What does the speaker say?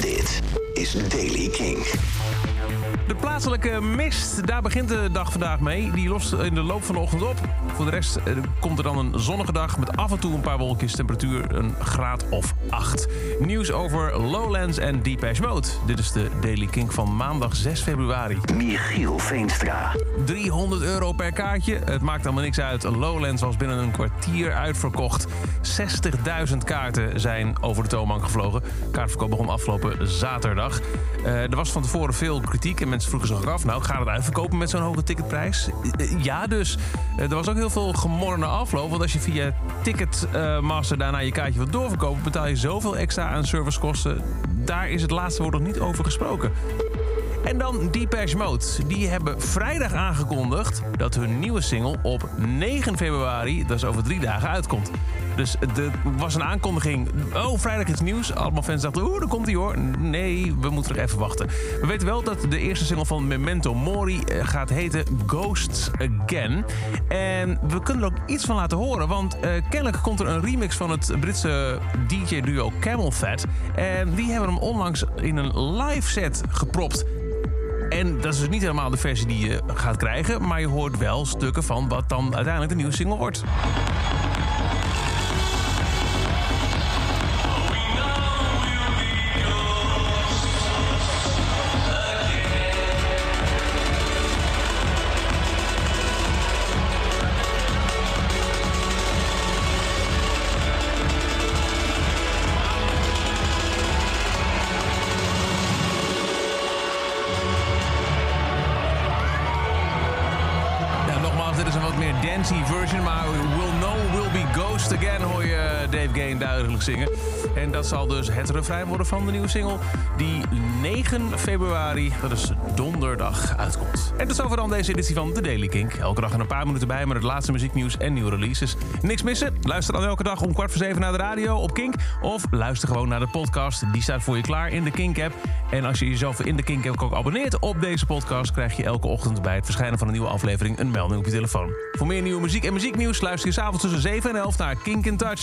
Dit is Daily King. De plaatselijke mist, daar begint de dag vandaag mee. Die lost in de loop van de ochtend op. Voor de rest eh, komt er dan een zonnige dag met af en toe een paar wolkjes. Temperatuur een graad of 8. Nieuws over Lowlands en Depeche Mode. Dit is de Daily King van maandag 6 februari. Michiel Veenstra. 300 euro per kaartje. Het maakt allemaal niks uit. Lowlands was binnen een kwartier uitverkocht. 60.000 kaarten zijn over de toonbank gevlogen. Kaartverkoop begon afgelopen zaterdag. Eh, er was van tevoren veel en mensen vroegen zich af... nou, gaat het uitverkopen met zo'n hoge ticketprijs? Eh, ja, dus. Eh, er was ook heel veel gemor afloop. Want als je via Ticketmaster daarna je kaartje wilt doorverkopen... betaal je zoveel extra aan servicekosten. Daar is het laatste woord nog niet over gesproken. En dan Depeche Mode. Die hebben vrijdag aangekondigd dat hun nieuwe single op 9 februari, dat is over drie dagen, uitkomt. Dus er was een aankondiging. Oh, vrijdag iets nieuws. Allemaal fans dachten, oeh, daar komt hij hoor. Nee, we moeten nog even wachten. We weten wel dat de eerste single van Memento Mori eh, gaat heten Ghosts Again. En we kunnen er ook iets van laten horen. Want uh, kennelijk komt er een remix van het Britse DJ-duo Camel Fat. En die hebben hem onlangs in een live set gepropt. En dat is dus niet helemaal de versie die je gaat krijgen. Maar je hoort wel stukken van wat dan uiteindelijk de nieuwe single wordt. Dit is een wat meer dancey version, maar Will Know Will Be Ghost Again hoor je Gain duidelijk zingen. En dat zal dus het refrein worden van de nieuwe single die 9 februari, dat is donderdag, uitkomt. En tot zover dan deze editie van The Daily Kink. Elke dag een paar minuten bij met het laatste muzieknieuws en nieuwe releases. Niks missen? Luister dan elke dag om kwart voor zeven naar de radio op Kink. Of luister gewoon naar de podcast, die staat voor je klaar in de Kink-app. En als je jezelf in de Kink-app ook abonneert op deze podcast... krijg je elke ochtend bij het verschijnen van een nieuwe aflevering een melding op je telefoon. Voor meer nieuwe muziek en muzieknieuws luister je s'avonds tussen 7 en 11 naar Kink in Touch.